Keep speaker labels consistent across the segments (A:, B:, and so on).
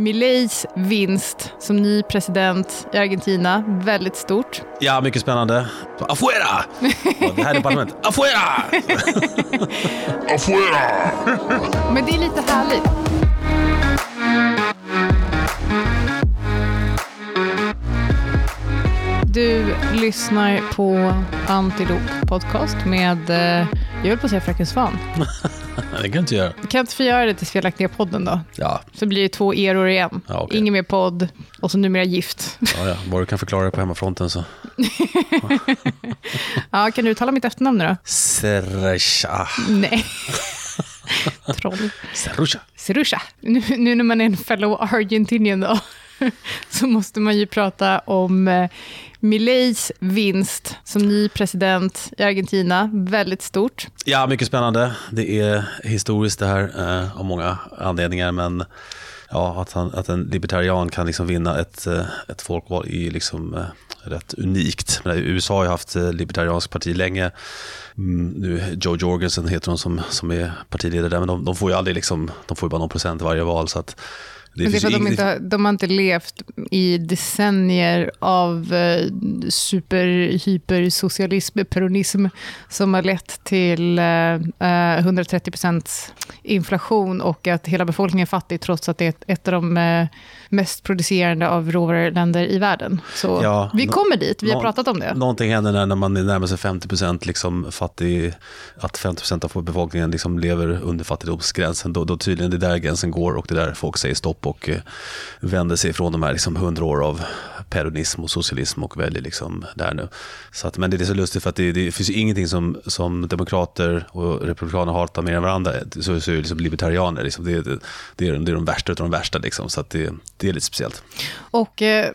A: Mileis vinst som ny president i Argentina, väldigt stort.
B: Ja, mycket spännande. Afuera! Det här är parlamentet. Afuera!
C: Afuera!
A: Men det är lite härligt. Du lyssnar på Antilop podcast med, eh, jag höll på att säga Fröken Svan.
B: det kan du inte göra.
A: Kan inte få göra det tills vi har lagt ner podden då?
B: Ja,
A: Så blir det två eror igen.
B: Ja, okej.
A: Ingen mer podd och så numera gift.
B: ja, ja. Bara du kan förklara det på hemmafronten så.
A: Ja, kan du uttala mitt efternamn nu då?
B: Serja.
A: Nej. Troll.
B: Serusha.
A: Sirusha. Nu, nu när man är en fellow Argentinian då, så måste man ju prata om eh, Mileis vinst som ny president i Argentina. Väldigt stort.
B: Ja, mycket spännande. Det är historiskt det här eh, av många anledningar. Men ja, att, han, att en libertarian kan liksom vinna ett, eh, ett folkval är liksom eh, rätt unikt. Men USA har ju haft eh, libertariansk libertarianskt parti länge. Mm, nu Joe Jorgensen heter hon som, som är partiledare där, men de, de får ju aldrig liksom, de får ju bara någon procent i varje val. Så att det
A: Men det är
B: finns
A: för att de, inte, har- de har inte levt i decennier av eh, super, hypersocialism, peronism, som har lett till eh, eh, 130% inflation och att hela befolkningen är fattig trots att det är ett, av de eh, mest producerande av råvaruländer i världen. Så
B: Ja,
A: vi kommer dit, vi har pratat om det.
B: Någonting händer när, när man närmar sig 50% liksom fattig, att 50% av befolkningen liksom lever under fattigdomsgränsen. Då, då tydligen det är där gränsen går och det är där folk säger stopp och eh, vänder sig ifrån de här liksom 100 år av peronism och socialism och väljer liksom där nu. Så att, men det är så lustigt för att det, det finns ju ingenting som, som demokrater och republikaner hatar mer än varandra. Så, så är ju liksom libertarianer, liksom, det, det, det, är, det är de värsta av de värsta. Liksom, så att det, det är lite speciellt.
A: Och eh,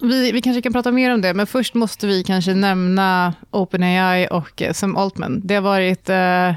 A: vi, vi kanske kan prata mer om det, men först måste vi kanske nämna OpenAI och eh, Sam Altman. Det har varit eh,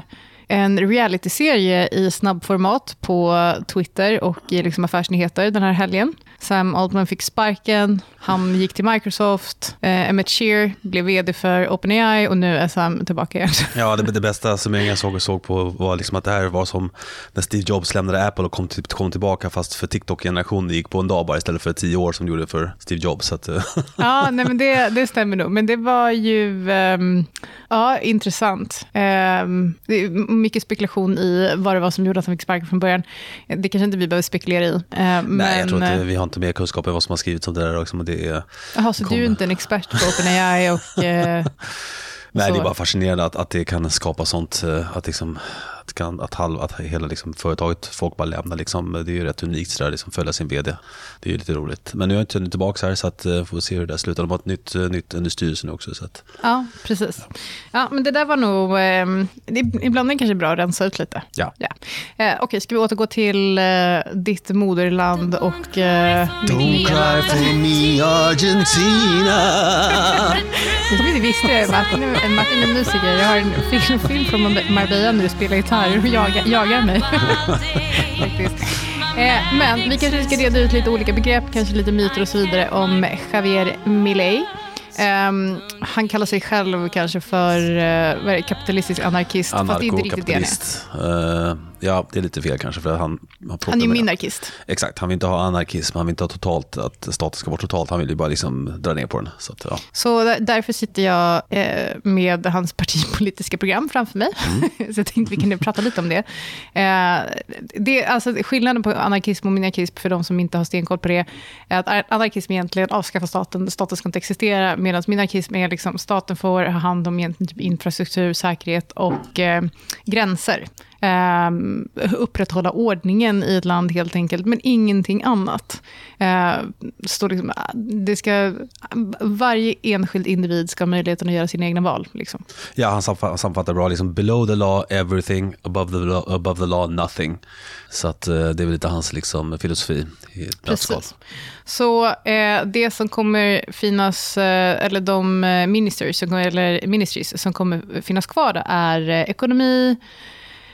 A: en realityserie i snabbformat på Twitter och i liksom affärsnyheter den här helgen. Sam Altman fick sparken, han gick till Microsoft, eh, Emmett Shear blev vd för OpenAI och nu är Sam tillbaka igen.
B: Ja, det, det bästa summeringen jag såg, och såg på var liksom att det här var som när Steve Jobs lämnade Apple och kom, till, kom tillbaka fast för TikTok-generationen gick på en dag bara istället för tio år som det gjorde för Steve Jobs. Så att, eh,
A: Ja, nej, men det, det stämmer nog. Men det var ju ehm, ja, intressant. Ehm, det är mycket spekulation i vad det var som gjorde att han fick sparken från början. Det kanske inte vi behöver spekulera i. Ehm,
B: nej, jag tror
A: men,
B: inte, vi har inte mer kunskap än vad som har skrivits om det där. Men det är,
A: Jaha, så du är
B: kommer.
A: inte en expert på OpenAI och... eh,
B: nej,
A: så.
B: det är bara fascinerande att, att det kan skapa sånt, eh, att, liksom, att, kan, att, halv, att hela liksom, företaget, folk bara lämnar. Liksom, det är ju rätt unikt sådär, liksom, följa sin vd. Det är ju lite roligt. Men nu är jag inte tillbaka här så att, eh, får se hur det där slutar. De har ett nytt, eh, nytt, en ny styrelse nu också. Så att,
A: ja, precis. Ja, men det där var nog... det, ibland är det kanske bra att rensa ut lite.
B: ja.
A: Ja. Eh, Okej, ska vi återgå till eh, ditt moderland och eh, mitt nya...
B: for me Argentina
A: Som inte visste, Martin, är- Martin är musiker. Jag har en film, film från Marbella när du spelar gitarr och jagar, jagar mig. Faktiskt. Eh, men vi kanske ska reda ut lite olika begrepp, kanske lite myter och så vidare om Javier Milei. Ehm, han kallar sig själv kanske för det, kapitalistisk anarkist, fast det är inte riktigt det han är.
B: Anarkokapitalist. Ja, det är lite fel kanske för han... Han,
A: Han är ju minarkist.
B: Exakt, han vill inte ha anarkism, han vill inte ha totalt, att staten ska vara totalt, han vill ju bara liksom dra ner på den. Så att, ja.
A: Så där- därför sitter jag eh, med hans partipolitiska program framför mig. så jag tänkte vi kunde prata lite om det. Eh, det alltså, skillnaden på anarkism och minarkism, för de som inte har stenkoll på det, är att anarkism egentligen avskaffar staten, staten ska inte existera, medan minarkism är liksom staten får ha hand om egentligen typ infrastruktur, säkerhet och eh, gränser. Eh, upprätthålla ordningen i ett land helt enkelt, men ingenting annat. Eh, står liksom, det ska, varje enskild individ ska ha möjligheten att göra sina egna val. Liksom.
B: ja, han sammanfattar bra, liksom below the law everything, above the law, above the law nothing. Så att, eh, det är väl lite hans liksom, filosofi i ett nötskal.
A: Precis. Så eh, det som kommer finnas, eh, eller de eh, ministers, eller ministries som kommer finnas kvar, då är eh, ekonomi,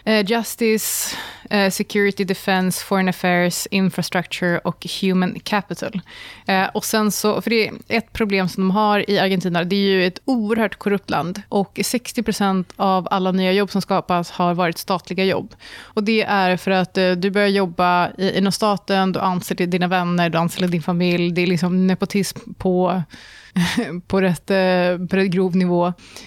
A: eh, Justice, eh, Security, Defense, Foreign Affairs, Infrastructure och Human Capital. Eh, och sen så, för det är ett problem som de har i Argentina, det är ju ett oerhört korrupt land. Och 60% av alla nya jobb som skapas har varit statliga jobb. Och det är för att eh, du börjar jobba i, inom staten, du anställer dina vänner, du anställer din familj. Det är liksom nepotism på på rätt, eh, på rätt grov nivå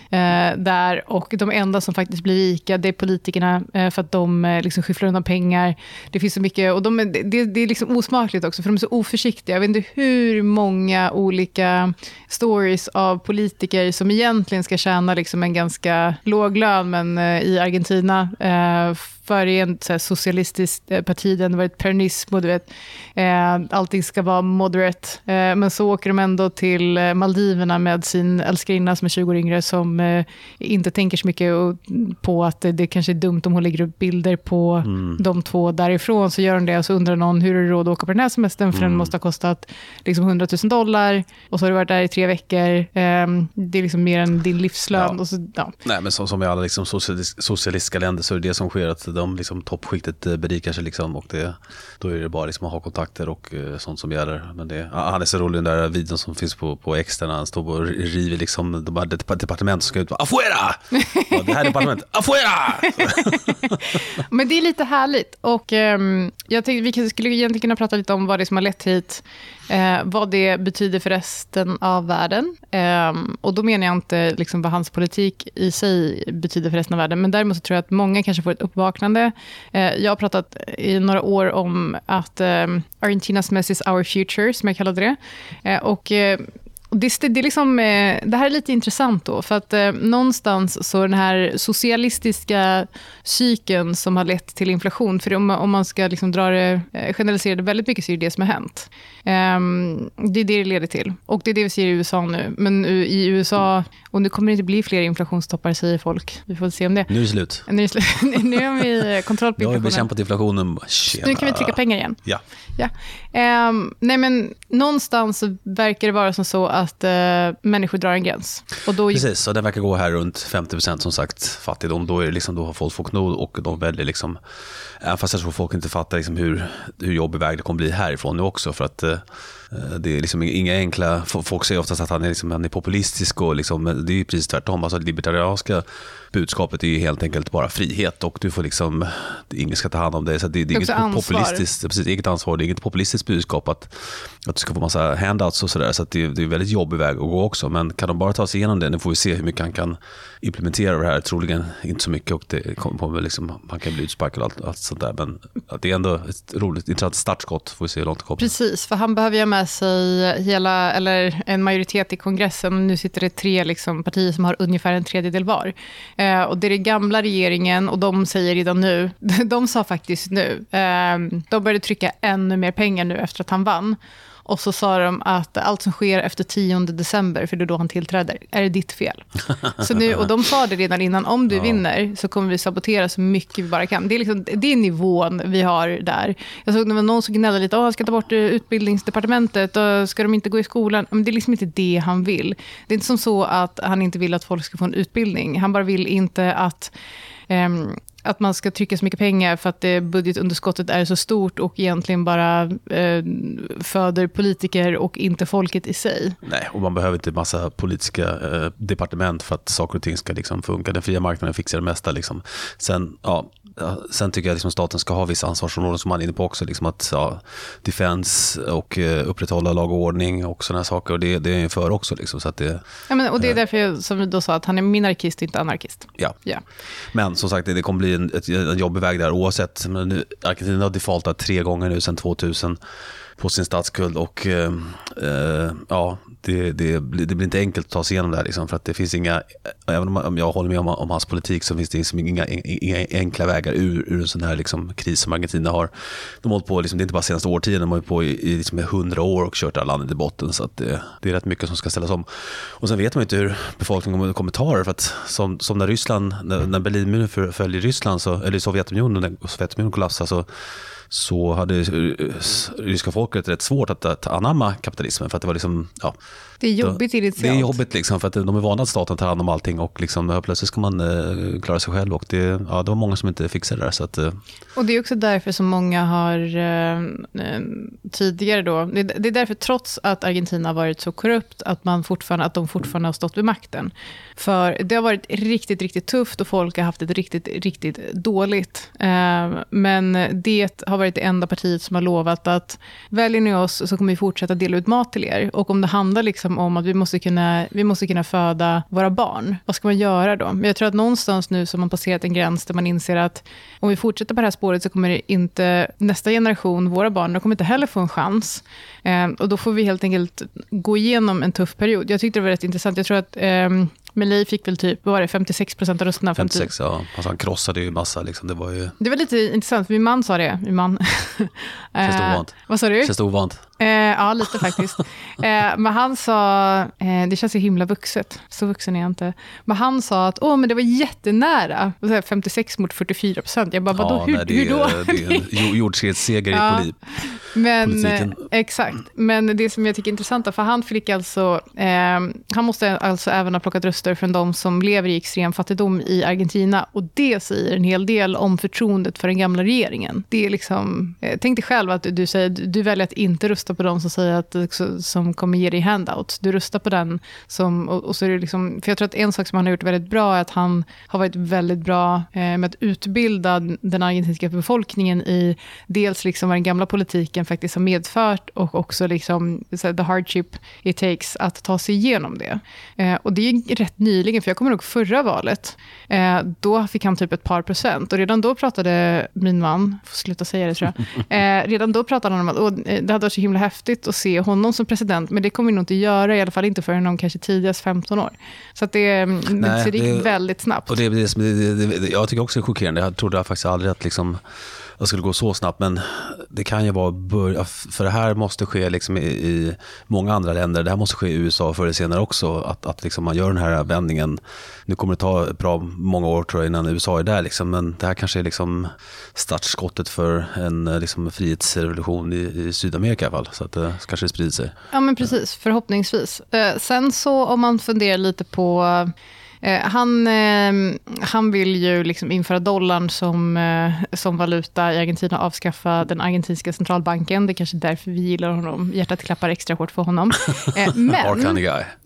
A: eh, där. Och de enda som faktiskt blir rika, det är politikerna, eh, för att de eh, liksom skyfflar undan pengar. Det finns så mycket, och de, eh, det, det är liksom osmakligt också, för de är så oförsiktiga. Jag vet inte hur många olika stories av politiker som egentligen ska tjäna liksom en ganska låg lön, men eh, i Argentina eh, för i ett socialistiskt eh, parti, det har varit peronism och du vet, eh, allting ska vara moderate. Eh, men så åker de ändå till Maldiverna med sin älskarinna som är 20 år yngre, som eh, inte tänker så mycket på att det, det kanske är dumt om hon lägger upp bilder på mm. de två därifrån. Så gör hon det och så undrar någon, hur är det råd att åka på den här semestern? För mm. den måste ha kostat liksom 100 000 dollar och så har du varit där i tre veckor. Ehm, det är liksom mer än din livslön. Ja. Så, ja.
B: Nej, men som, som i alla liksom socialistiska länder så är det det som sker, att de liksom, toppskiktet eh, berikar sig liksom och det, då är det bara liksom att ha kontakter och uh, sånt som gäller. Men det, han är så rolig den där videon som finns på, på där han står och river liksom de här departement som ska ut. Afuera! Det här departementet, afuera!
A: Men det är lite härligt och um, jag tänkte vi skulle egentligen kunna prata lite om vad det är som har lett hit eh, vad det betyder för resten av världen. Eh, och då menar jag inte liksom vad hans politik i sig betyder för resten av världen, men däremot så tror jag att många kanske får ett uppvaknande. Eh, jag har pratat i några år om att eh, Argentinas mess is our future, som jag kallade det. Eh, och eh, eh, det, det, liksom, eh, det här är lite intressant då, för att eh, någonstans så den här socialistiska cykeln som har lett till inflation, för om, om man ska liksom dra det, eh, generalisera det väldigt mycket så är det det som har hänt. Um, det är det det leder till. Och det är det vi ser i USA nu. Men i USA, och nu kommer det inte bli fler inflationstoppar säger folk. Vi får se om det.
B: Nu är det slut.
A: Nu är slut. nu har vi kontroll på inflationen. Nu har vi
B: bekämpat inflationen.
A: Tjena. Nu kan vi trycka pengar igen.
B: Ja.
A: ja. Um, nej men någonstans verkar det vara som så att uh, människor drar en gräns.
B: Och då... Precis, och den verkar gå här runt 50% som sagt fattigdom. Då, är det liksom, då har folk fått nog och de väljer liksom Även fast jag tror folk inte fattar liksom hur, hur jobbig väg det kommer bli härifrån nu också. För att eh, det är liksom inga enkla... Folk säger oftast att han är, liksom, han är populistisk och liksom, det är ju precis tvärtom. Alltså, libertarianska budskapet är helt enkelt bara frihet och du får liksom, ingen ska ta hand om dig. Så det, det är inget populistiskt, precis, eget ansvar, det är inget populistiskt budskap att, att du ska få massa handouts och sådär. Så, så det, det är en väldigt jobbig väg att gå också. Men kan de bara ta sig igenom det, nu får vi se hur mycket han kan implementera det här. Troligen inte så mycket och det kommer liksom, han kan bli utsparkad och allt, allt sånt där. Men det är ändå ett roligt, intressant startskott. Får vi se hur långt det kommer.
A: Precis, för han behöver ju ha med sig hela, eller en majoritet i kongressen. Nu sitter det tre liksom, partier som har ungefär en tredjedel var. Eh, och det är den gamla regeringen och de säger redan nu, de sa faktiskt nu, eh, de började trycka ännu mer pengar nu efter att han vann. Och så sa de att allt som sker efter 10 december, för det är då han tillträder, är det ditt fel. Så nu, och de sa det redan innan, om du ja. vinner så kommer vi sabotera så mycket vi bara kan. Det är, liksom, det är nivån vi har där. Jag såg någon som gnällde lite, jag ska ta bort utbildningsdepartementet, och ska de inte gå i skolan? Men det är liksom inte det han vill. Det är inte som så att han inte vill att folk ska få en utbildning. Han bara vill inte att um, att man ska trycka så mycket pengar för att det budgetunderskottet är så stort och egentligen bara eh, föder politiker och inte folket i sig.
B: Nej, och man behöver inte massa politiska eh, departement för att saker och ting ska liksom funka. Den fria marknaden fixar det mesta. Liksom. Sen, ja, sen tycker jag att liksom staten ska ha vissa ansvarsområden som man är inne på också. Liksom att ja, defense och uh, upprätthålla lag och ordning och sådana saker. Och det, det är jag för också. Liksom, så att det,
A: ja, men, och det är därför jag, som vi då sa att han är minarkist, inte anarkist.
B: Ja. ja. Men som sagt, det, det kommer bli en, ett, en jobbig väg där oavsett. Men nu, Argentina har defaultat tre gånger nu sedan 2000 på sin statsskuld och eh, eh, ja, det, det, det, blir inte enkelt att ta sig igenom det här. Liksom, för att det finns inga, även om jag håller med om, om hans politik så finns det liksom inga, inga enkla vägar ur, ur en sån här liksom, kris som Argentina har. De har hållit på, liksom, det är inte bara senaste årtionden, de har hållit på i, i liksom, hundra år och kört det här landet i botten. Så att det, det är rätt mycket som ska ställas om. Och sen vet man inte hur befolkningen kommer ta det. För att som, som när Ryssland, när, när Berlinmuren föll i Ryssland, så, eller Sovjetunionen, när Sovjetunionen kollapsade, så så hade eh, ryska folket rätt svårt att, att anamma kapitalismen. För att det var liksom, ja,
A: det är jobbigt initialt.
B: Det är jobbigt liksom, för att de är vana att staten tar hand om allting och liksom, plötsligt ska man eh, klara sig själv. Och det, ja, det var många som inte fixade det där. Så att, eh.
A: Och det är också därför som många har eh, eh, tidigare då, det, det, är därför trots att Argentina har varit så korrupt, att, man fortfarande, att de fortfarande har stått vid makten. För det har varit riktigt, riktigt tufft och folk har haft det riktigt, riktigt dåligt. Eh, men det har varit det enda partiet som har lovat att väljer ni oss så kommer vi fortsätta dela ut mat till er. Och om det handlar liksom om att vi måste, kunna, vi måste kunna föda våra barn, vad ska man göra då? Men jag tror att någonstans nu så har man passerat en gräns där man inser att om vi fortsätter på det här spåret så kommer inte nästa generation, våra barn, de kommer inte heller få en chans. Eh, och då får vi helt enkelt gå igenom en tuff period. Jag tyckte det var rätt intressant. Jag tror att eh, Milei fick väl typ, vad var det, 56 procent av rösterna?
B: 56, ja. Alltså han krossade ju massa. Liksom. Det, var ju...
A: det var lite intressant, för min man sa det. Min man.
B: Känns det ovant?
A: Eh, vad sa du?
B: Känns det ovant?
A: Eh, ja, lite faktiskt. eh, men han sa, eh, det känns ju himla vuxet, så vuxen är jag inte. Men han sa att Åh, men det var jättenära, 56 mot 44 procent. Jag bara, vadå, ja, hur, nej,
B: det,
A: hur då?
B: Det är en jordskredsseger ja. i polit.
A: Men, eh, exakt. Men det som jag tycker är intressant, för han fick alltså, eh, han måste alltså även ha plockat röster från de som lever i extrem fattigdom i Argentina. Och det säger en hel del om förtroendet för den gamla regeringen. Det är liksom, eh, tänk dig själv att du, säger, du väljer att inte rösta på de som säger att, som kommer ge dig handout. Du röstar på den som, och, och så är det liksom, för jag tror att en sak som han har gjort väldigt bra är att han har varit väldigt bra eh, med att utbilda den argentinska befolkningen i dels liksom vad den gamla politiken faktiskt har medfört och också liksom, the hardship it takes att ta sig igenom det. Eh, och det är rätt nyligen, för jag kommer ihåg förra valet, eh, då fick han typ ett par procent. Och redan då pratade min man, får sluta säga det tror jag, eh, redan då pratade han om att oh, det hade varit så himla häftigt att se honom som president, men det kommer vi nog inte göra, i alla fall inte förrän om kanske tidigast 15 år. Så att det, Nej, det gick väldigt snabbt.
B: Och det, det, det, jag tycker också det är chockerande. Jag trodde faktiskt aldrig att liksom det skulle gå så snabbt. Men det kan ju vara börja, för det här måste ske liksom i, i, många andra länder. Det här måste ske i USA förr eller senare också. Att, att liksom man gör den här vändningen. Nu kommer det ta bra många år tror jag innan USA är där. Liksom, men det här kanske är liksom startskottet för en liksom, frihetsrevolution i, i Sydamerika i alla fall. Så att eh, det kanske det sprider sig.
A: Ja men precis, förhoppningsvis. Eh, sen så om man funderar lite på han, eh, han vill ju liksom införa dollarn som, eh, som valuta i Argentina och avskaffa den argentinska centralbanken. Det är kanske därför vi gillar honom. Hjärtat klappar extra hårt för honom.
B: men,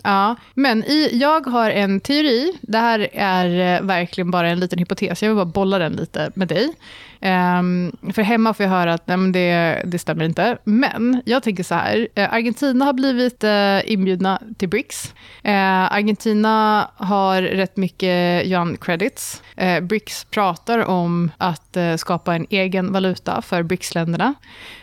A: ja, men i, jag har en teori. Det här är verkligen bara en liten hypotes. Jag vill bara bolla den lite med dig. Um, för hemma får jag höra att nej, men det, det stämmer inte. Men jag tänker så här, eh, Argentina har blivit uh, inbjudna till BRICS. Uh, Argentina har rätt mycket yuan credits. BRICS pratar om att skapa en egen valuta för BRICS-länderna.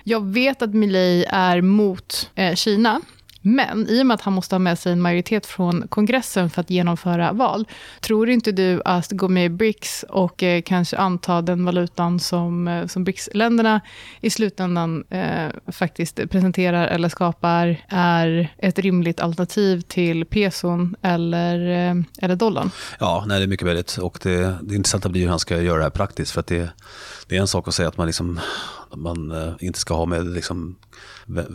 A: Jag vet att Milei är mot Kina. Men i och med att han måste ha med sig en majoritet från kongressen för att genomföra val, tror inte du att gå med i BRICS och eh, kanske anta den valutan som, eh, som BRICS-länderna i slutändan eh, faktiskt presenterar eller skapar är ett rimligt alternativ till peson eller, eh, eller dollarn?
B: Ja, nej, det är mycket möjligt. Och det, det intressanta blir hur han ska göra det här praktiskt. För att det, det är en sak att säga att man, liksom, man eh, inte ska ha med liksom,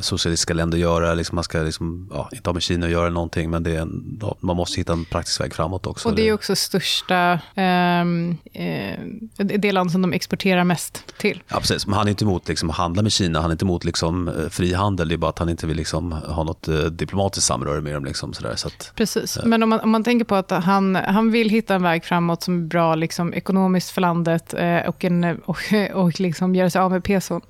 B: socialistiska länder göra. Liksom man ska liksom, ja, inte ha med Kina att göra någonting, men det är en, man måste hitta en praktisk väg framåt också.
A: Och det är också största, um, eh, det land som de exporterar mest till.
B: Ja, precis. Men han är inte emot liksom, att handla med Kina, han är inte emot liksom, eh, frihandel, det är bara att han inte vill liksom, ha något eh, diplomatiskt samröre med dem. Liksom, sådär, så att,
A: precis, eh. men om man, om man tänker på att han, han vill hitta en väg framåt som är bra liksom, ekonomiskt för landet eh, och, en, och, och liksom göra sig av med peson.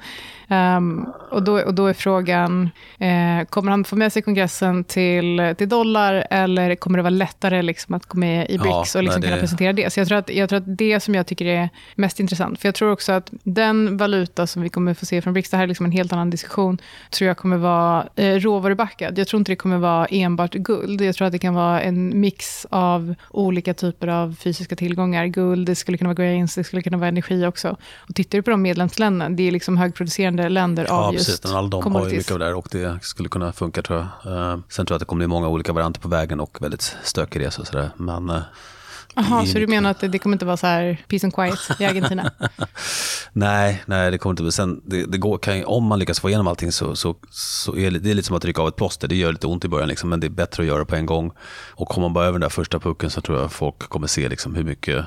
A: Um, och, då, och då är frågan, eh, kommer han få med sig kongressen till, till dollar eller kommer det vara lättare liksom att gå med i BRICS ja, och liksom det... kunna presentera det? Så jag tror, att, jag tror att det som jag tycker är mest intressant, för jag tror också att den valuta som vi kommer få se från BRICS, det här är liksom en helt annan diskussion, tror jag kommer vara eh, råvarubackad. Jag tror inte det kommer vara enbart guld. Jag tror att det kan vara en mix av olika typer av fysiska tillgångar. Guld, det skulle kunna vara grains, det skulle kunna vara energi också. Och tittar du på de medlemsländerna, det är liksom högproducerande utvecklande länder
B: ja,
A: av
B: just precis. De har ju mycket av det där och det skulle kunna funka tror jag. Uh, sen tror jag att det kommer bli många olika varianter på vägen och väldigt stökig resa och sådär. Men uh,
A: Jaha, så du menar att det, kommer inte vara så här peace and quiet i Argentina?
B: nej, nej, det kommer inte sen, det, det går, kan, Om man lyckas få igenom allting så, så, så är det, det är lite som att rycka av ett plåster. Det gör lite ont i början, liksom, men det är bättre att göra det på en gång. Och kommer man bara över den där första pucken så tror jag folk kommer se liksom, hur mycket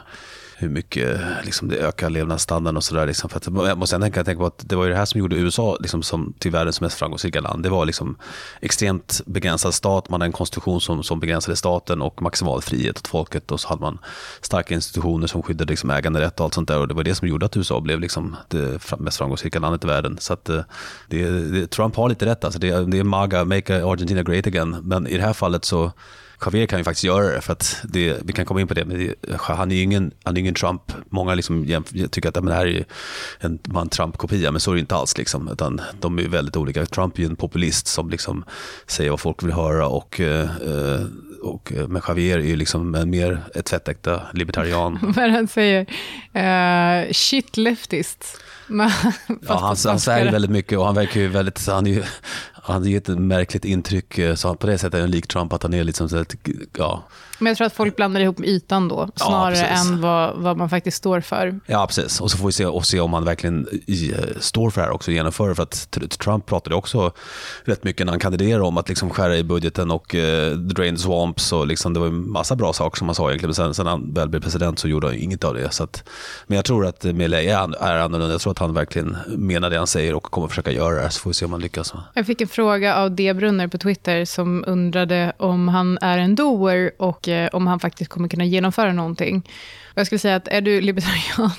B: hur mycket liksom, det ökar levnadsstandarden och sådär. Liksom. jag måste tänka, tänka på att det var ju det här som gjorde USA liksom, som, till världens mest framgångsrika land. Det var liksom extremt begränsad stat, man hade en konstitution som, som begränsade staten och maximal frihet åt folket och så hade man starka institutioner som skyddade liksom, äganderätt och allt sånt där. Och det var det som gjorde att USA blev liksom, det mest framgångsrika landet i världen. Så att, eh, det, det, Trump har lite rätt, alltså. det, det är MAGA, Make Argentina Great Again. Men i det här fallet så Javier kan ju faktiskt göra det, för att det, vi kan komma in på det, men det, han är ju ingen, han är ingen Trump. Många liksom tycker att men det här är en, en Trump-kopia, men så är det inte alls. Liksom, utan de är väldigt olika. Trump är ju en populist som liksom säger vad folk vill höra och, eh, och men Javier är ju liksom mer ett tvättäkta libertarian.
A: Vad han säger, uh, shit leftist.
B: ja, han, han säger väldigt mycket och han verkar ju väldigt, han är ju, han ger ett märkligt intryck, eh, så på det sättet är han lik Trump, att han är liksom så att, ja,
A: men jag tror att folk blandar ihop ytan då, snarare ja, än vad, vad man faktiskt står för.
B: Ja, precis. Och så får vi se, och se om han verkligen i, eh, står för det här också och genomför För att Trump pratade också rätt mycket när han kandiderade om att liksom skära i budgeten och uh, drain swamps. Och liksom, det var en massa bra saker som han sa egentligen. Men sen, sen han väl blev president så gjorde han inget av det. Så att, men jag tror att Milei är, är annorlunda. Jag tror att han verkligen menar det han säger och kommer försöka göra det. Så får vi se om han lyckas.
A: Jag fick en fråga av D. Brunner på Twitter som undrade om han är en doer och Eh, Eh, om han faktiskt kommer kunna genomföra någonting. Jag skulle säga att är du libertarian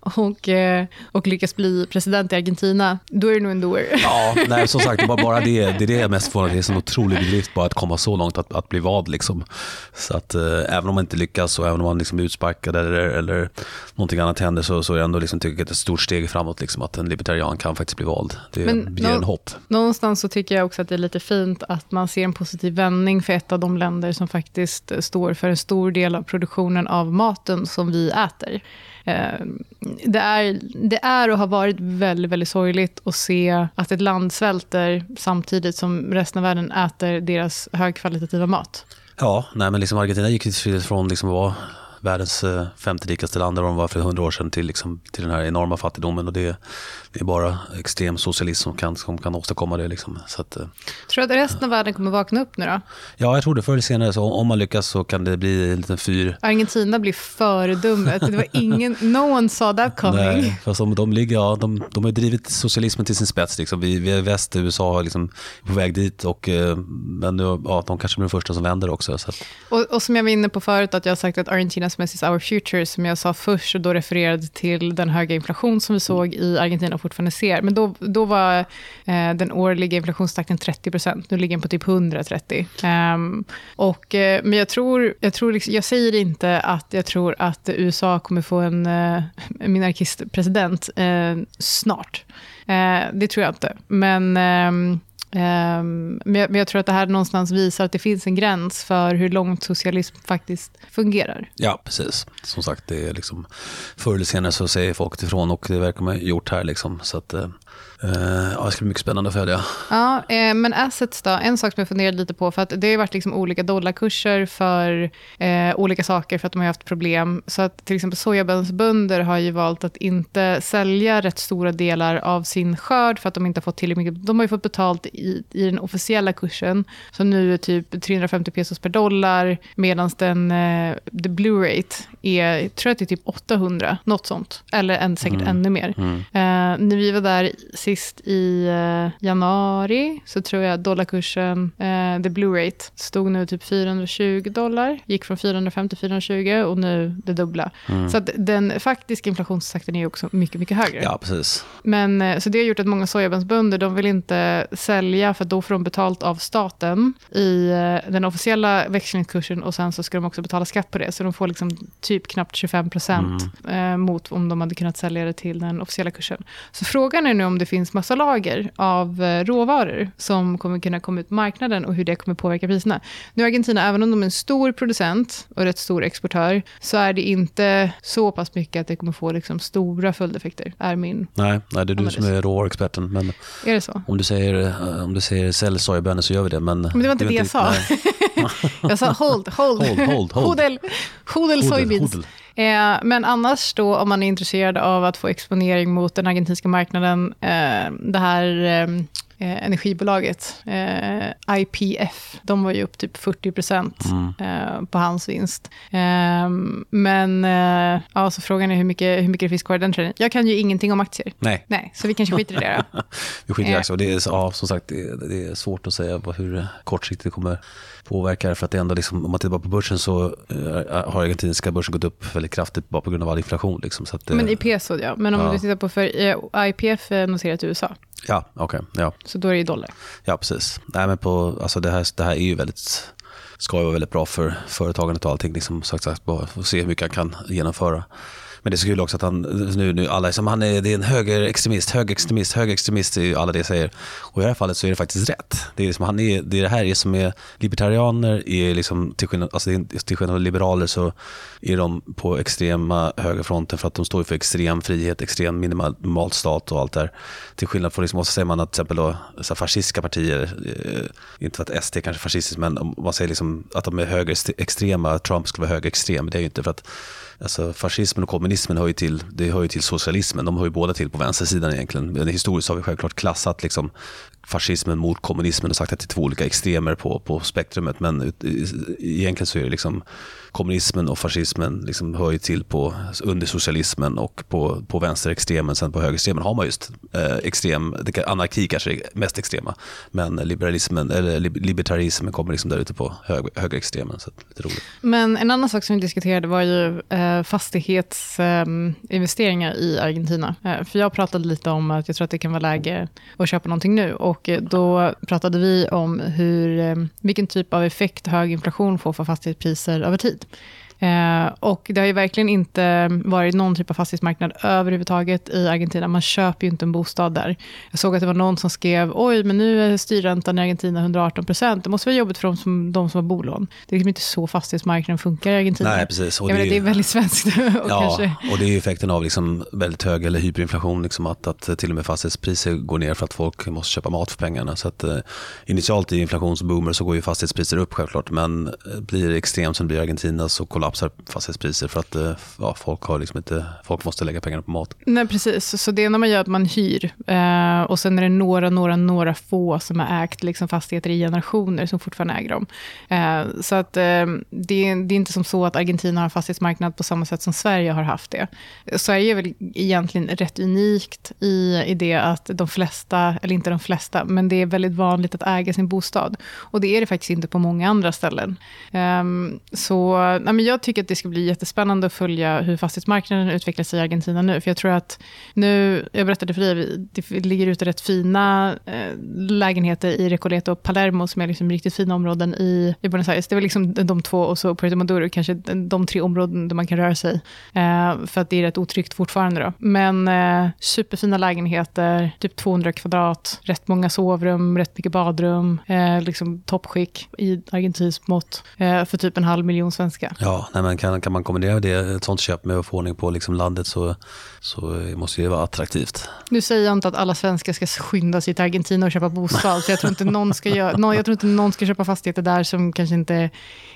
A: och, eh, och lyckas bli president i Argentina, då är du nog en doer.
B: Ja, nej, som sagt, bara, bara det, det är det jag mest förvånad Det är en otrolig bedrift bara att komma så långt att, att bli vald. Liksom. Så att eh, även om man inte lyckas och även om man liksom är utsparkad eller, eller någonting annat händer så, så är det ändå liksom, tycker jag, ett stort steg framåt liksom, att en libertarian kan faktiskt bli vald. Det Men ger en hopp.
A: Någonstans så tycker jag också att det är lite fint att man ser en positiv vändning för ett av de länder som faktiskt står för en stor del av produktionen av maten som som vi äter. Ehm, det är, det är och har varit väldigt, väldigt sorgligt att se att ett land svälter samtidigt som resten av världen äter deras högkvalitativa mat.
B: Ja, nej, men liksom Argentina gick från liksom att vara världens eh, femte rikaste land där de var för hundra år sedan till, liksom, till den här enorma fattigdomen. Och det, det är bara extrem socialism som kan, som kan åstadkomma det. Liksom. Så att, eh,
A: tror du att resten av världen kommer vakna upp nu då?
B: Ja, jag tror det. Förr eller senare, så om man lyckas så kan det bli en liten fyr.
A: Argentina blir föredömet. Det var ingen, no one saw that coming. Nej,
B: fast de, de, ligger, ja, de, de har drivit socialismen till sin spets. Liksom. Vi, vi är väst, USA är liksom på väg dit. Och, eh, men nu, ja, de kanske blir de första som vänder också. Så att...
A: och, och som jag var inne på förut, att jag har sagt att Argentinas is our future, som jag sa först, och då refererade till den höga inflation som vi såg i Argentina fortfarande ser. Men då, då var eh, den årliga inflationstakten 30 procent. Nu ligger den på typ 130. Um, ehm, och, eh, men jag tror, jag, tror liksom, jag säger inte att jag tror att USA kommer få en eh, minarkistpresident eh, snart. Eh, det tror jag inte. Men ehm, Um, men, jag, men, jag, tror att det här någonstans visar att det finns en gräns för hur långt socialism faktiskt fungerar.
B: Ja, precis. Som sagt, det är liksom, förr eller senare så säger folk ifrån och det verkar man ha gjort här. Liksom, så att, eh, uh, ja, det ska bli mycket spännande att följa.
A: Ja, eh, men assets då? En sak som jag funderade lite på, för att det har varit liksom olika dollarkurser för eh, olika saker för att de har haft problem. Så att till exempel sojabönsbönder har ju valt att inte sälja rätt stora delar av sin skörd för att de inte har fått tillräckligt mycket. De har ju fått betalt i, i den officiella kursen, som nu är typ 350 pesos per dollar, medan den, eh, the blue rate är, tror jag det är typ 800, något sånt. Eller en, säkert mm. ännu mer. Mm. Eh, när vi var där sist i eh, januari så tror jag dollarkursen, eh, the blue rate, stod nu typ 420 dollar. Gick från 450 till 420 och nu det dubbla. Mm. Så den faktiska inflationstakten är också mycket, mycket högre.
B: Ja, precis.
A: Men, eh, så det har gjort att många sojabönsbönder, de vill inte sälja för då får de betalt av staten i eh, den officiella växlingskursen och sen så ska de också betala skatt på det. Så de får liksom typ knappt 25 procent mm. Mot om de hade kunnat sälja det till den officiella kursen. Så frågan är nu om om det finns massa lager av eh, råvaror som kommer kunna komma ut på marknaden och hur det kommer påverka priserna. Nu är Argentina, även om de är en stor producent och rätt stor exportör, så är det inte så pass mycket att det kommer få liksom stora följdeffekter, är min
B: Nej, nej det är du
A: analys.
B: som är råvaruexperten. Men
A: Är det så?
B: om du säger, eh, om du säger sälj sojabönor så gör vi det. Men,
A: Men det var inte det jag sa.
B: nej.
A: Jag sa hold, hold.
B: Hold, hold, hold.
A: Hodel, hodel
B: Hodel,
A: soybeans.
B: hodel.
A: Eh, men annars då, om man är intresserad av att få exponering mot den argentinska marknaden, eh, det här eh, eh, energibolaget, eh, IPF, de var ju upp typ 40 procent eh, på hans vinst. Eh, men eh, ja, så frågan är hur mycket, hur mycket det finns kvar i den trenden. Jag kan ju ingenting om aktier.
B: Nej,
A: Nej, så vi kanske skiter i det då.
B: vi skiter i aktier. Det är, ja, som sagt, det är, det är svårt att säga hur kortsiktigt det kommer påverka det. För att det ändå liksom, om man tittar på börsen så eh, har argentinska börsen gått upp väldigt kraftigt bara på grund av all inflation. Liksom. Så att, eh,
A: Men i peso, ja. Men om
B: Ja.
A: du tittar på, för eh, IPF noterat i USA,
B: Ja, okej. ja.
A: så då är det ju dollar.
B: Ja, precis. Nej, men på, alltså det, här, det här är ju väldigt, ska ju vara väldigt bra för företagandet och allting. Liksom, sagt, sagt, bara se hur mycket han kan genomföra. Men det är så kul också att han, nu, nu alla, är som han är, det är en högerextremist, högerextremist, högerextremist, är ju alla det säger. Och i det här fallet så är det faktiskt rätt. Det är, liksom, han är, det, är det här är som är libertarianer, är liksom, till, skillnad, alltså, till skillnad från liberaler så är de på extrema högerfronten för att de står för extrem frihet, extrem minimalstat och allt där. Till skillnad från, liksom, och så säger man att till exempel då, så här, fascistiska partier, eh, inte för att SD är kanske är fascistiskt, men om man säger liksom att de är högerextrema, Trump skulle vara högerextrem, det är ju inte för att Alltså, fascismen och kommunismen hör ju, till, det hör ju till socialismen. De hör ju båda till på vänstersidan egentligen. Men historiskt har vi självklart klassat liksom, fascismen mot kommunismen och sagt att det är två olika extremer på, på spektrumet. Men ut- egentligen så är det liksom kommunismen och fascismen liksom hör ju till på, under socialismen och på, på vänsterextremen. Sen på högerextremen har man just eh, extrem, det kan, anarki kanske är mest extrema. Men liberalismen, eller libertarismen kommer liksom där ute på hög, högerextremen. Så lite roligt.
A: Men en annan sak som vi diskuterade var ju eh, fastighetsinvesteringar eh, i Argentina. Eh, för jag pratade lite om att jag tror att det kan vara läge att köpa någonting nu. Och och eh, då pratade vi om hur, eh, vilken typ av effekt hög inflation får för fastighetspriser över tid. Eh, och det har ju verkligen inte varit någon typ av fastighetsmarknad överhuvudtaget i Argentina. Man köper ju inte en bostad där. Jag såg att det var någon som skrev, oj, men nu är styrräntan i Argentina 118 procent. Det måste vara jobbigt för de som, de som har bolån. Det är liksom inte så fastighetsmarknaden funkar i Argentina.
B: Nej, precis. Och
A: Jag menar,
B: det-
A: det är väldigt svenskt. Och
B: Ja,
A: kanske,
B: och det är ju effekten av liksom väldigt hög eller hyperinflation, liksom att, att till och med fastighetspriser går ner för att folk måste köpa mat för pengarna. Så att, eh, initialt i inflationsboomer så går ju fastighetspriser upp självklart, men eh, blir det extremt som det blir i Argentina så kollapsar fastighetspriser för att eh, ja, folk, har liksom inte, folk måste lägga pengarna på mat.
A: Nej, precis. Så det ena man gör är att man hyr. Eh, och sen är det några, några, några få som har ägt liksom, fastigheter i generationer som fortfarande äger dem. Eh, så att, eh, det, är- det är inte som så att Argentina har en fastighetsmarknad på samma sätt som Sverige har haft det. Sverige är väl egentligen rätt unikt i, i det att de flesta, eller inte de flesta, men det är väldigt vanligt att äga sin bostad. Och det är det faktiskt inte på många andra ställen. Ehm, så nej, men jag jag tycker att det ska bli jättespännande att följa hur fastighetsmarknaden utvecklar sig i Argentina nu. För jag tror att nu, jag berättade för dig, det ligger ute rätt fina eh, lägenheter i Recoleta och Palermo som är liksom riktigt fina områden i, i Buenos Aires. Det var liksom de två och så Puerto Maduro, kanske de, de tre områden där man kan röra sig. Eh, för att det är rätt otryggt fortfarande då. Men eh, superfina lägenheter, typ 200 kvadrat, rätt många sovrum, rätt mycket badrum, eh, liksom toppskick i argentinskt mått eh, för typ en halv miljon svenska.
B: Ja, nej, men kan, kan man kombinera det, ett sånt köp med att få ordning på liksom landet så, så måste det vara attraktivt.
A: Nu säger jag inte att alla svenskar ska skynda sig till Argentina och köpa bostad, så jag tror inte någon ska, göra, jag tror inte någon ska köpa fastigheter där som kanske inte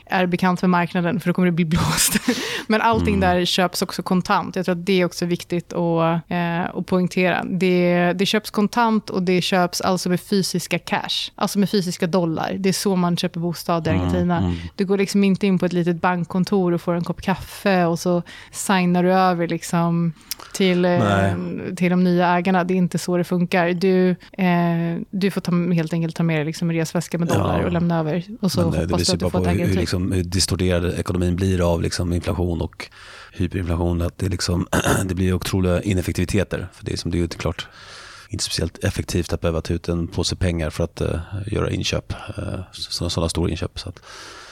A: är bekant med marknaden, för då kommer det bli blåst. Men allting där köps också kontant. Jag tror att det är också viktigt att, eh, att poängtera. Det, det köps kontant och det köps alltså med fysiska cash, alltså med fysiska dollar. Det är så man köper bostad i Argentina. Du går liksom inte in på ett litet bankkontor och får en kopp kaffe och så signar du över liksom till, eh, till de nya ägarna. Det är inte så det funkar. Du, eh, du får ta, helt enkelt ta med dig liksom en resväska med dollar
B: Ja.
A: och lämna över. Och så
B: Men eh, det
A: hoppas du att du får ett
B: hur, hur, liksom, hur distorderad ekonomin blir av liksom, inflation och hyperinflation. Att det, liksom, det blir otroliga ineffektiviteter. För det är, som, det är klart inte speciellt effektivt att behöva ta ut en påse pengar för att eh, göra inköp. Uh, sådana, sådana stora inköp. Så att,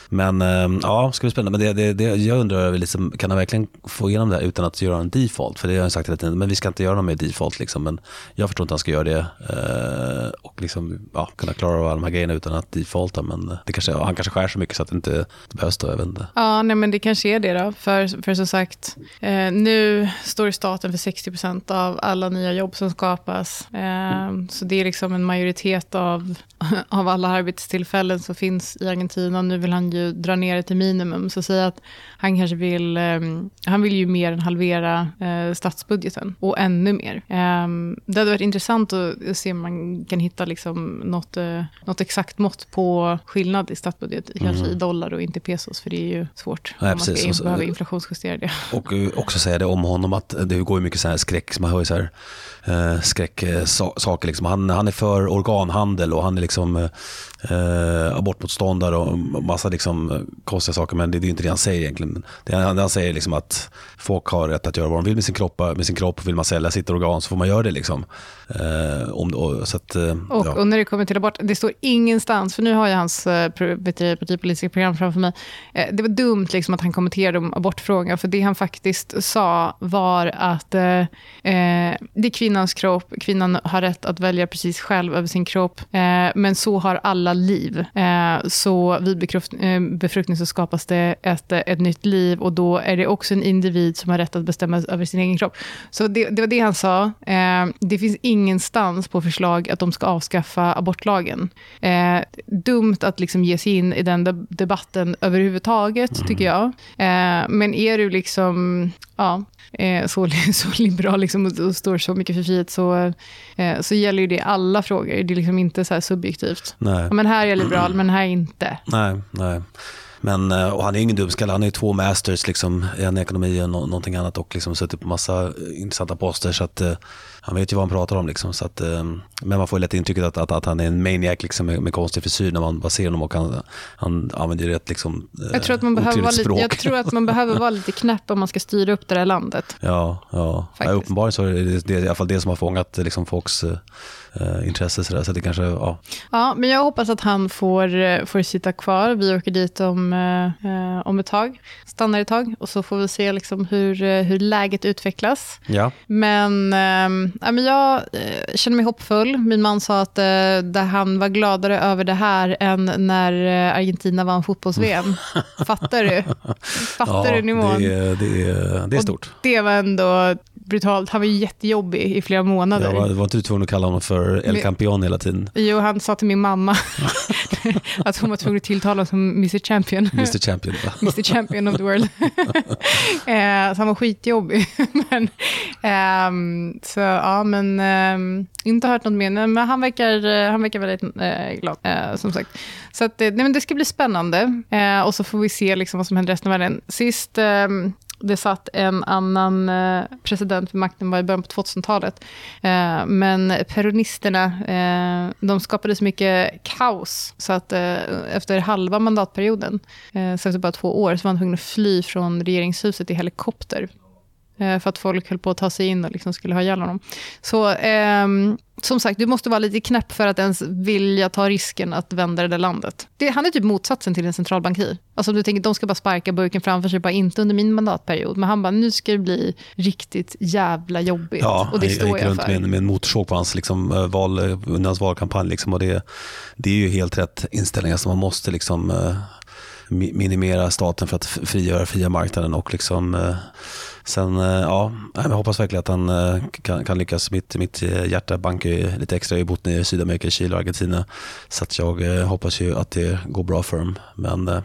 B: men ehm, ja, ska bli spännande. Men det, det, det, jag undrar, liksom, kan han verkligen få igenom det här utan att göra en default? För det har han sagt hela tiden, men vi ska inte göra någon mer default. Liksom. Men jag förstår inte att han ska göra det eh, och liksom, ja, kunna klara av alla de här grejerna utan att defaulta. Men det kanske, han kanske skär så mycket så att det inte behövs. Då, jag vet inte.
A: Ja, nej, men det kanske är det då. För, för som sagt, eh, nu står staten för 60 procent av alla nya jobb som skapas. Eh, så det är liksom en majoritet av, av alla arbetstillfällen som finns i Argentina. Nu vill han ju dra ner det till minimum. Så säga att han kanske vill, eh, han vill ju mer än halvera eh, statsbudgeten och ännu mer. Eh, det hade varit intressant att se om man kan hitta liksom något, eh, något exakt mått på skillnad i statsbudget, mm. kanske i dollar och inte pesos, för det är ju svårt
B: Nej,
A: man
B: precis.
A: ska behöva inflationsjustera det.
B: Och också säga det om honom, att det går ju mycket så här skräck, man hör ju så här eh, skräcksaker. Liksom. Han, han är för organhandel och han är liksom eh, abortmotståndare och massa liksom, konstiga saker. Men det, det är inte det han säger egentligen. Det han, det han säger liksom att folk har rätt att göra vad de vill med sin kropp. Med sin kropp vill man sälja sitt organ så får man göra det. Liksom. Eh, om, och, så att, eh,
A: och,
B: ja.
A: och, när det kommer till abort, det står ingenstans, för nu har jag hans eh, partipolitiska program framför mig. Eh, det var dumt liksom, att han kommenterade om abortfrågan, för det han faktiskt sa var att eh, eh, det är kvinnans kropp, kvinnan har rätt att välja precis själv över sin kropp, men så har alla liv. så vid befruktning så skapas det ett, ett nytt liv och då är det också en individ som har rätt att bestämma över sin egen kropp. Så det, det var det han sa. det finns ingenstans på förslag att de ska avskaffa abortlagen. Eh, dumt att liksom ge sig in i den debatten överhuvudtaget, mm. tycker jag. Eh, men är du liksom, ja, eh, så, så liberal liksom, och, och, står så mycket för frihet så, eh, så gäller ju det alla frågor. Det är liksom inte så subjektivt.
B: Nej.
A: Ja, men här är jag liberal, men här är inte.
B: Nej, nej. Men eh, och han är ingen dumskalle, han är två masters, liksom, en ekonomi och någonting annat och liksom suttit på massa intressanta poster. Så att, han vet ju vad han pratar om. Liksom, så att, men man får lätt intrycket att, att, att han är en maniac liksom, med, med konstig frisyr när man bara ser honom och han, han använder ju rätt liksom,
A: jag tror, att man behöver vara lite, jag tror att man behöver vara lite knäpp om man ska styra upp det där landet.
B: Ja, ja. ja uppenbarligen så är det, det är i alla fall det som har fångat liksom, folks eh, intresse. Så, där, så det kanske, ja.
A: ja, men jag hoppas att han får, får sitta kvar. Vi åker dit om, eh, om ett tag, stannar ett tag och så får vi se liksom hur, hur läget utvecklas.
B: Ja.
A: Men, eh, ja, men jag eh, känner mig hoppfull. Min man sa att eh, han var gladare över det här än när eh, Argentina vann fotbolls-VM. Fattar du? Fattar
B: ja,
A: du nivån?
B: Det, det, det är stort.
A: Och det var ändå brutalt. Han var jättejobbig i flera månader.
B: Ja, var inte du tvungen att kalla honom för El Campion hela tiden?
A: Jo, han sa till min mamma att hon var tvungen att tilltala honom som Mr Champion.
B: Mr Champion, va?
A: Mr Champion of the world. eh, så han var skitjobbig. men, eh, så ja, men eh, inte hört något mer. Men han verkar, han verkar väldigt eh, glad, eh, som sagt. Så att, nej, men det ska bli spännande. Eh, och så får vi se liksom vad som händer resten av världen. Sist ehm, det satt en annan eh, president vid makten var i början på 2000-talet. Eh, men peronisterna, eh, de skapade så mycket kaos så att efter halva mandatperioden, så efter bara två år, så var han tvungen att fly från regeringshuset i helikopter för att folk höll på att ta sig in och liksom skulle ha ihjäl honom. Så eh, som sagt, du måste vara lite knäpp för att ens vilja ta risken att vända det där landet. Det, han är typ motsatsen till en centralbankir. Alltså du tänker, de ska bara sparka burken framför sig, bara inte under min mandatperiod. Men han bara, nu ska det bli riktigt jävla jobbigt.
B: Ja,
A: och det
B: står jag, gick runt med, med en motorsåg på hans liksom, eh, val, under hans valkampanj. Liksom, och det, det är ju helt rätt inställning. Alltså, man måste liksom, minimera staten för att frigöra fria marknaden och liksom eh, Sen, eh, ja, jag hoppas verkligen att han eh, kan, kan lyckas. Mitt, mitt hjärta bankar ju lite extra. Jag har bott i Sydamerika, Chile och Argentina. Så att jag hoppas ju att det går bra för dem. Men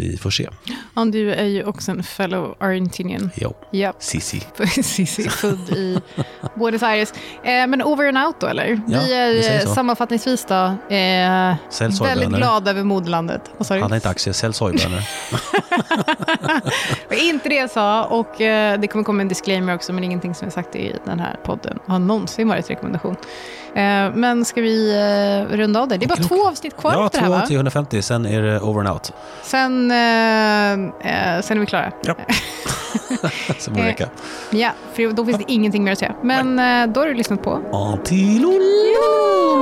B: vi får se.
A: Ja, du är ju också en fellow Argentinian.
B: Jo,
A: yep.
B: Sissi.
A: Sissi, född i Buenos Aires. Eh, men over and out då, eller?
B: Ja,
A: vi är sammanfattningsvis då eh, väldigt glada över moderlandet.
B: Vad sa du? Han har inte aktier, sälj sojbönor.
A: inte det jag sa. Och eh, det kommer komma en disclaimer också, men ingenting som är sagt i den här podden har någonsin varit rekommendation. Eh, men ska vi eh, runda av det? Det är bara två avsnitt kvar
B: ja,
A: efter det här va?
B: Ja, 150, sen är det over and out.
A: Sen, eh, sen är vi klara.
B: Ja. så borde det räcka.
A: Ja, för då finns det ingenting mer att säga. Men då har du lyssnat på
B: Antilolo!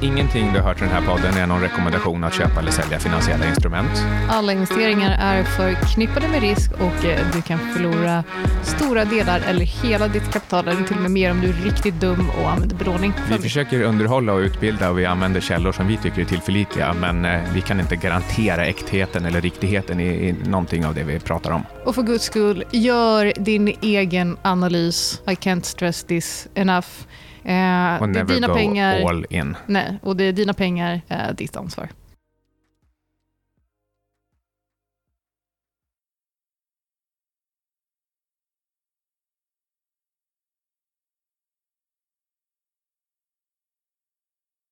C: Ingenting du har hört i den här podden är någon rekommendation att köpa eller sälja finansiella instrument.
A: Alla investeringar är förknippade med risk och eh, du kan förlora stora delar eller hela ditt kapital eller till och med mer om du är riktigt dum och använder belåning.
C: Vi försöker underhålla och utbilda och vi använder källor som vi tycker är tillförlitliga men eh, vi kan inte garantera äktheten eller riktigheten i, i någonting av det vi pratar om.
A: Och för guds skull, gör din egen analys. I can't stress this enough. Eh,
C: Och
A: det är dina pengar.
C: all in.
A: Nej, och det är dina pengar, eh, ditt ansvar.